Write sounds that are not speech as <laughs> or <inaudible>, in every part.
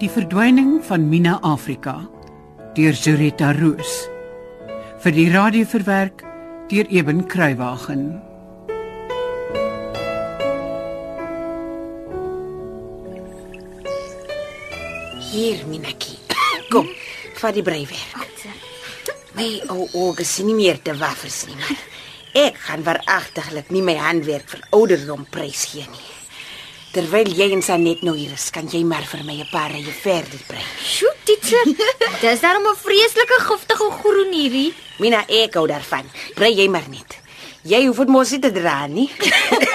Die verdwyning van Mina Afrika deur Zurita Roos vir die radio verwerk deur Eben Kruiwagen. Hier, Minaki. Kom, vat die brei weer. My ou oë sien nie meer te waffers nie, maar ek gaan waaragtiglik nie my handwerk vir ouderdom prys gee nie. Terwyl jy en Sanet nou hier is, kan jy maar vir my 'n paar rye verder brei. Sjoe, titser. <laughs> Dis daarom 'n vreeslike giftige groen hierdie. Mina, ek hou daarvan. Brei jy maar net. Jy hoef dit mos nie te dra nie.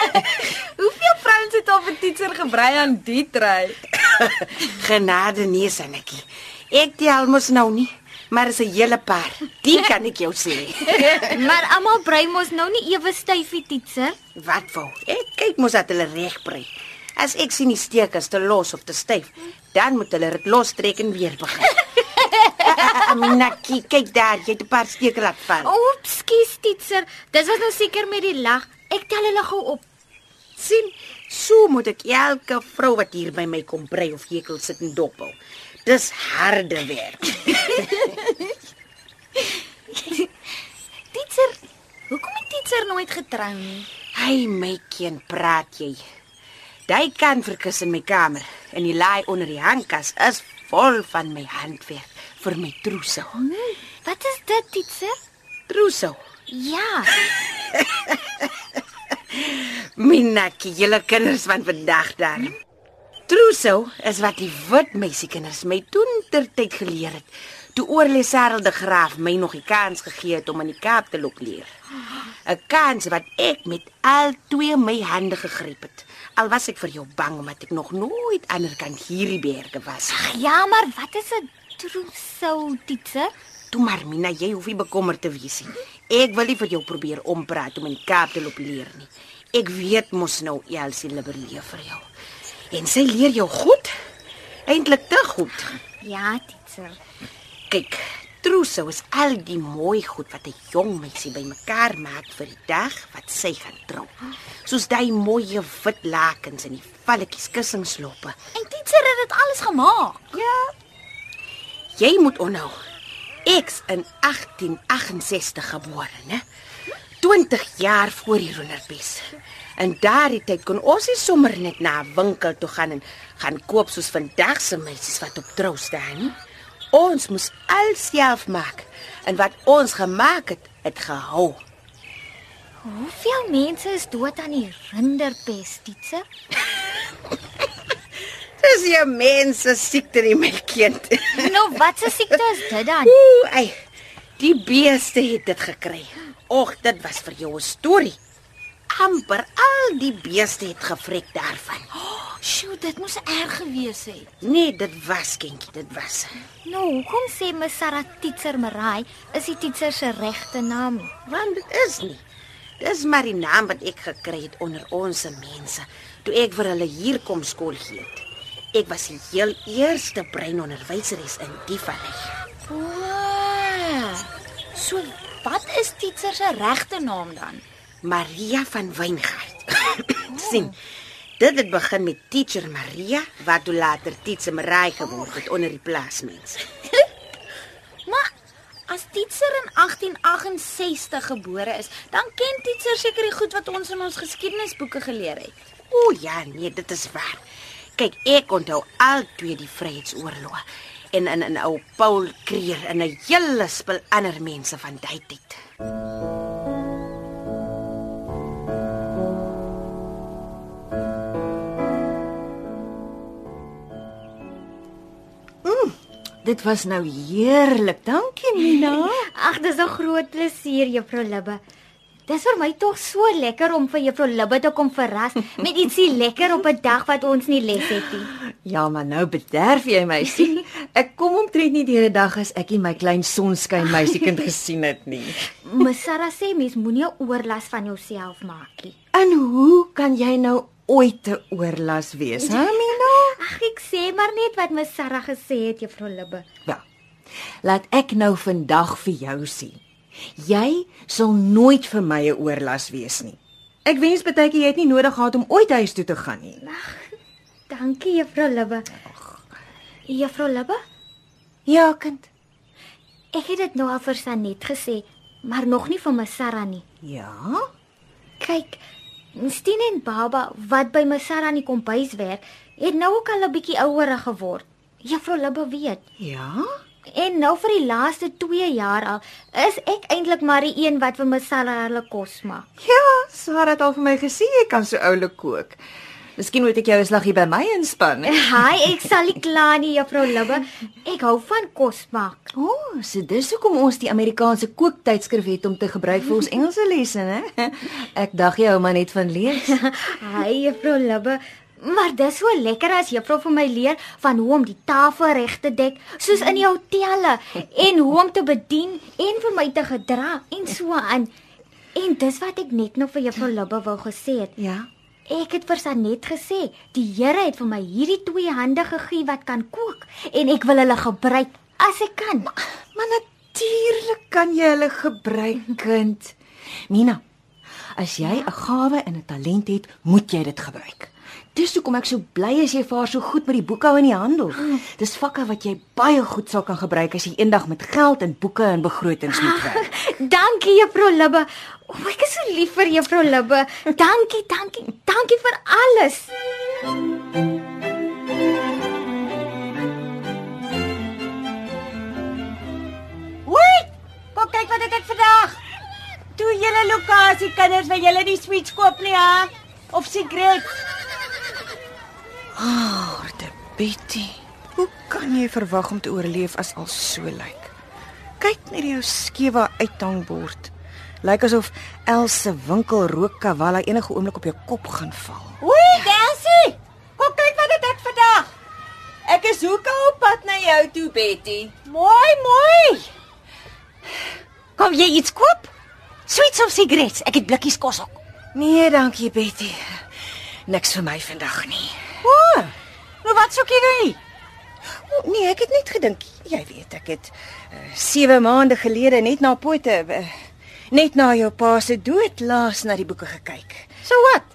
<laughs> Hoeveel vrouens het al vir teacher gebrei aan die trei? <laughs> Genade nee, Sanetjie. Ek tel mos nou nie, maar is 'n hele paar. Die kan ek jou sê. Maar almal brei mos nou nie ewe styfie titser. Wat wou? Ek kyk mos dat hulle reg brei. As ek sien die steek is te los of te styf, dan moet hulle dit lostrek en weer begin. <laughs> Minaki, kyk daar, jy het 'n paar steke laat val. Oeps, skus titser. Dis was nou seker met die lag. Ek tel hulle gou op. sien, so moet ek elke vrou wat hier by my kom brei of hekel sit en dophou. Dis harde werk. <laughs> Titser, hoekom het titser nooit getrou nie? Hy my kind, praat jy. Daai kan verkus in my kamer en die laai onder die hangkas is vol van my handwerk vir my trousseau. Wat is dit, titser? Trousseau. Ja, <laughs> Minaki, julle kinders van vandag daar. Trousseau is wat die wit meisiekinders my toen ter tyd geleer het. Toe oorlê Sarel de Graaf my nog die kans gegee het om in die Kaap te loop leer. 'n Kans wat ek met al twee my hande gegryp het. Al was ek vir jou bang omdat ek nog nooit ander kan hierdie berge was. ja, maar wat is 'n trousseau, titser? Toe maar Mina, jy hoef nie bekommerd te wees nie. Ek wil nie vir jou probeer ompraat om in die Kaap te loop leer nie. Ek weet mos nou Elsie Liberlee vir jou. En sy leer jou goed. Eintlik te goed. Ja, titser. Kyk, trousseau is al die mooi goed wat 'n jong meisie bymekaar maak vir die dag wat sy gaan trou. Soos daai mooi wit lakens en die valletjies kussingsloppe. En titser het dit alles gemaak. Ja. Jy moet onthou. Ek's in 1868 gebore, né? 20 jaar voor die Roenerpies. In daardie tyd kon ons nie sommer net na 'n winkel toe gaan en gaan koop soos vandag se meisies wat op trou staan nie. Ons moes alself maak en wat ons gemaak het, het gehou. Hoeveel mense is dood aan die rinderpes, titser? <laughs> Dis jy mense siekte nie my kind. <laughs> Nou, wat 'n siekte is dit dan? Ooh, ai. Die beeste het dit gekry. Och, dit was vir jou 'n storie. Amper al die beeste het gevrek daarvan. Sjoe, dit moes erg gewees het. Nee, dit was kindjie, dit was. Nou, hoekom sê my Sarah Titser Marai is die Titser se regte naam? Want dit is nie. Dis maar die naam wat ek gekry het onder ons mense toe ek vir hulle hier kom skool gee het. Ek was die heel eerste breinonderwyseres in die vallei. O. So, wat is Titser se regte naam dan? Maria van Wyngaard. <coughs> sien. Dit het begin met teacher Maria wat toe later teacher Marai geword het onder die plaasmense. <laughs> Maar as Titser in 1868 gebore is, dan ken Titser seker die goed wat ons in ons geskiedenisboeke geleer het. O ja, nee, dit is waar. Kyk, ek onthou al twee die Vryheidsoorlog en in 'n ou Paul Kreer en 'n hele spul ander mense van daai tyd. Dit was nou heerlik. Dankie Mina. <laughs> Ag, dis 'n groot plesier, Juffrou Libbe. Dis vir my tog so lekker om vir Juffrou Libbe te kom verras met ietsie lekker op 'n dag wat ons nie les het nie. <laughs> Ja, maar nou bederf jy my. sien. <laughs> Ek kom omtrent nie deur 'n dag as ek nie my klein sonskyn meisiekind gesien het nie. Ms Sarah sê mens moenie 'n oorlas van jouself maak nie. En hoe kan jy nou ooit te oorlas wees, hè? Ag, ek sê maar net wat Ms Sarah gesê het, Juffrou Libbe. Ja. Laat ek nou vandag vir jou sien. Jy sal nooit vir my 'n oorlas wees nie. Ek wens baie keer jy het nie nodig gehad om ooit huis toe te gaan nie. Dankie, Juffrou Libbe. Juffrou Libbe, Ja, kind. ek het dit nou al vir Sanet gesê, maar nog nie vir my Sarah nie. Ja? Kyk, Stien en Baba wat by my Sarah in die kombuis werk, het nou ook al 'n bietjie ouer geword. Juffrou Libbe weet. Ja? En nou vir die laaste 2 jaar al is ek eintlik maar die een wat vir my Sarah hulle kos maak. Ja, Sarah het al vir my gesê jy kan so oulik kook. Miskien moet ek jou 'n slag hier by my inspann. <laughs> Haai, ek sal nie kla nie, Juffrou Libbe. Ek hou van kos maak. O, oh, so dis hoekom ons die Amerikaanse kooktydskrif het om te gebruik vir ons <laughs> Engelse lesse, hè? Ek dag jy hou maar net van lees. <laughs> Haai, Juffrou Libbe. Maar dis so lekker as juffrou vir my leer van hoe om die tafel reg te dek, soos in die hotelle, en hoe om te bedien en vir my te gedra en so aan. En dis wat ek net nog vir juffrou Libbe wou gesê het. Ja. Ek het vir Sanet gesê, die Here het vir my hierdie twee hande gegee wat kan kook en ek wil hulle gebruik as ek kan. Maar natuurlik kan jy hulle gebruik, <laughs> kind. Mina, as jy 'n gawe en 'n talent het, moet jy dit gebruik. Dis hoekom ek so bly as jy vaar so goed met die boekhou en die handel. Dis vakke wat jy baie goed sal kan gebruik as jy eendag met geld en boeke en begrotings moet <laughs> werk. Dankie juffrou Libbe. O, ek is so lief vir juffrou Libbe. Dankie, dankie, dankie vir alles. Hoi! Kom kyk wat het ek vandag. Toe julle lokasie kinders, wil julle die sweets koop nie, hè? Of sigaret? Harde Betty. Hoe kan jy verwag om te oorleef as al so lyk? Kyk net jou skewe uithangbord. Lyk asof Els se winkel rookkawalla enige oomblik op jou kop gaan val. Hoi, Delsie! Kom kyk wat het ek vandag. Ek is hoeka op pad na jou toe, Betty. Mooi, mooi. Kom jy iets koop? Sweets of sigarette? Ek het blikkies kos ook. Nee, dankie, Betty. Niks vir my vandag nie. O, nou wat soek jy nou? O, nee, ek het net gedink, jy weet, ek het uh, 7 maande gelede net na Pote uh, net na jou pa se dood laas na die boeke gekyk. So wat?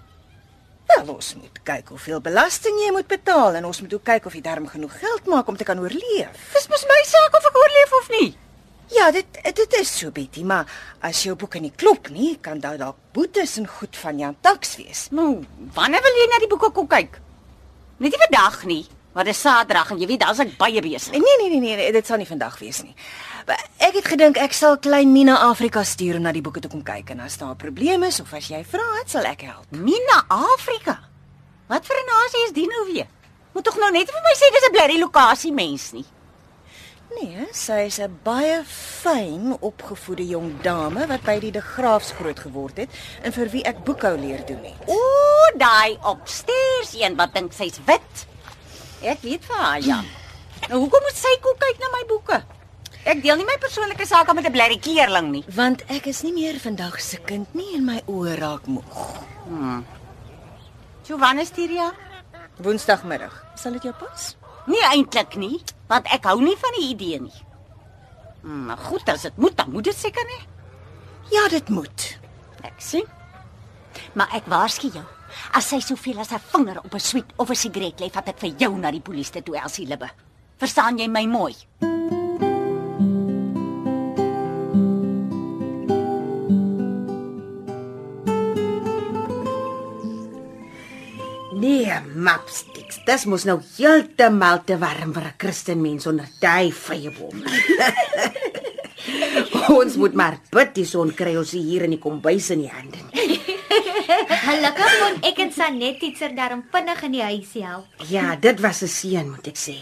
Wel, ons moet kyk hoeveel belasting jy moet betaal en ons moet ook kyk of jy darm genoeg geld maak om te kan oorleef. Dis mos my saak of ek oorleef of nie. Ja, dit dit is so Betty, maar as jou boeke nie klop nie, kan daar dalk boetes en goed van Jan Tax wees. Nou, wanneer wil jy na die boeke kom kyk? Net nie vandag nie, maar dis Saterdag en jy weet daar's ek baie besig. Nee, nee, nee, nee, dit sal nie vandag wees nie. Ek het gedink ek sal klein Mina Afrika stuur om na die boeke te kom kyk en as daar 'n probleem is of as jy vra, het sal ek help. Mina Afrika. Wat vir 'n nasie is die nou weer? Moet tog nou net vir my sê dis 'n blerrie lokasie mens nie. Nee, sy is 'n baie fyn opgevoede jong dame wat by die De Graafs groot geword het en vir wie ek boekhou leer doen het. O, daai opstairs een wat dink sy's wit. Ek weet vir haar ja. Nou hoekom moet sy kom kyk na my boeke? Ek deel nie my persoonlike sake met 'n blerrie kleerling nie. Want ek is nie meer vandag se kind nie en my oë raak moeg. So wanneer stuur jy? Woensdagmiddag. Sal dit jou pas? Nee eintlik nie, want ek hou nie van die idee nie. Hmm, Maar goed, as dit moet, dan moet dit seker nie. Ja, dit moet. Ek sien. Maar ek waarsku jou. As sy soveel as 'n vinger op 'n sweet of 'n sigaret lê, vat ek vir jou na die polisie toe, Elsie Libbe. Verstaan jy my mooi? Nee, mapsticks. Dis mos nou heeltemal te warm vir 'n Christenmens onder daai vyeboom. <laughs> ons moet maar bid die son kry ons hier in die kombuis in die hande. <laughs> Gelukkig kon ek en Sanet teacher daarom vinnig in die huisie help. Ja, dit was 'n seën moet ek sê.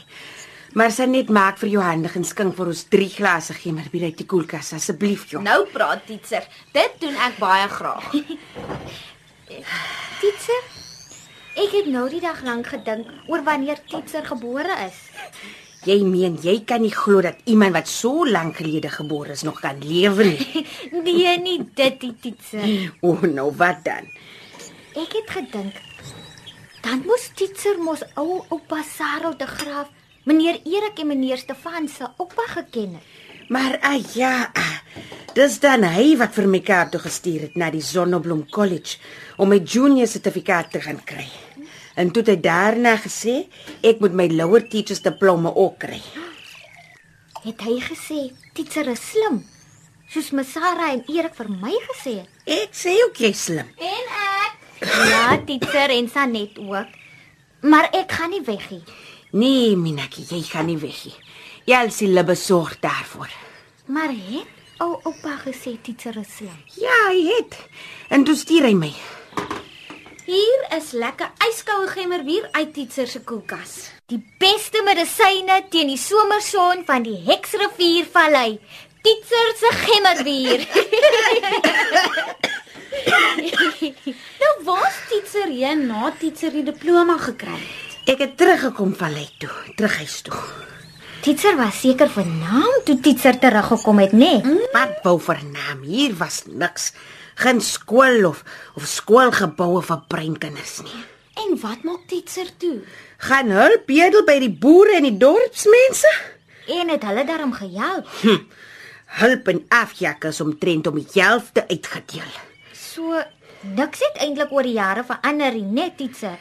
Maar sy net maak vir jou handig en skink vir ons 3 glase gemmerbier uit die koelkas asseblief, joh. Nou praat teacher. Dit doen ek baie graag. <laughs> Teacher, ek het nou die dag lank gedink oor wanneer teacher gebore is. Jy meen jy kan nie glo dat iemand wat so lank gelede gebore is nog kan lewe nie. <laughs> Nee, nie dit die teacher. O, oh, nou wat dan? Ek het gedink dan moes teacher mos ou oupa Sarel de Graaf, meneer Erik en meneer Stefan se oupa geken het. Maar ah ja, ah, dis dan hy wat vir my kaart toe gestuur het na die Sonneblom College om my junior sertifikaat te gaan kry. En toe het hy daarna gesê ek moet my lower teachers diploма ook kry. Het hy gesê teacher is slim? Soos Masara en Erik vir my gesê het. Ek sê ook jy slim. En ek? Ja, teacher en Sanet ook. Maar ek gaan nie weg nie. Nee, Minaki, jy gaan nie weg nie. Elsie lê besorg daarvoor. Maar het ou oupa gesê teacher is slim? Ja, hy het. En toe stuur hy my. Hier is lekker yskoue gemmerbier uit Titser se koelkas. Die beste medisyne teen die somerson van die Heksriviervallei. Teacher se gemmerbier. <laughs> Nou was Titser hier na Titser die diploma gekry het. Ek het teruggekom van lei toe, terug huis toe. Teacher was seker vernaam toe teacher teruggekom het, nê? Nee? Wat wou vir naam? Hier was niks. Geen skool of of skoolgeboue vir breinkinders nie. En wat maak Titser toe? Gaan hulp bedel by die boere en die dorpsmense? En het hulle daarom gehelp. Hulp en afjakkers omtrent om die helfte uitgedeel. So niks het eintlik oor die jare verander nie, net teacher.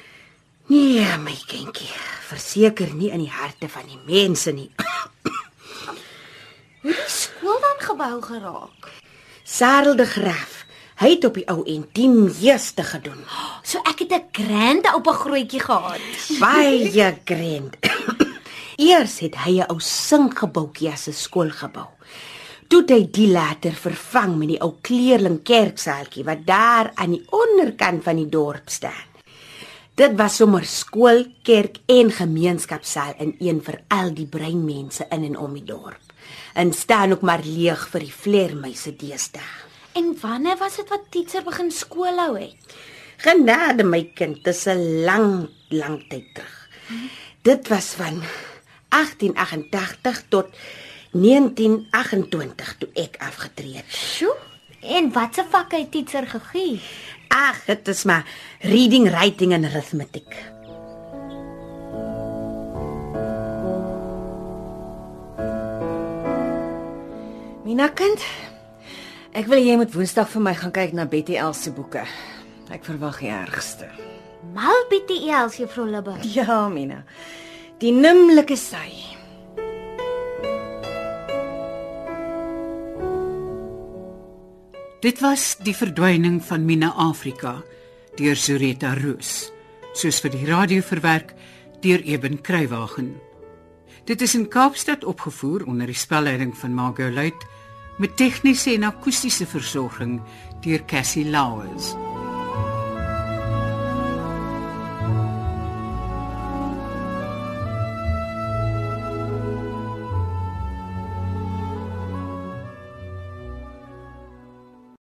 Nee, my kindjie, verseker nie in die harte van die mense nie. Hoe die skool dan gebou geraak? Sarel de Graaf, hy het op die ou en 10 meeste gedoen. <gasps> So ek het 'n grande op 'n grootjie gehad. <laughs> Baie grand. <coughs> Eers het hy 'n ou singgebouetjie as 'n skool gebou. Toe het hy die later vervang met die ou kleerling kerksaaltjie wat daar aan die onderkant van die dorp staan. Dit was sommer skool, kerk en gemeenskapsaal in een vir al die breinmense in en om die dorp. En staan ook maar leeg vir die vleermuise deesdae. En wanneer was dit wat Titser begin skool hou het? Genade my kind, dis 'n lang, lang tyd terug. Dit was van 1888 tot 1928 toe ek afgetree het. Sjoe. En watse vak het teacher gegee? Ag, dit is maar reading, writing en arithmetic. Mina kind, ek wil hê jy moet Woensdag vir my gaan kyk na Betty Els se boeke. Ek verwag die ergste. Mal BTL juffrou Libbe. <laughs> Ja, Mina. Die nimmerlike sy. Dit was die verdwyning van Mina Afrika deur Zureta Roos, soos vir die radio verwerk deur Eben Kruiwagen. Dit is in Kaapstad opgevoer onder die spelleiding van Margot Luit met tegniese en akoestiese versorging deur Cassie Lauers.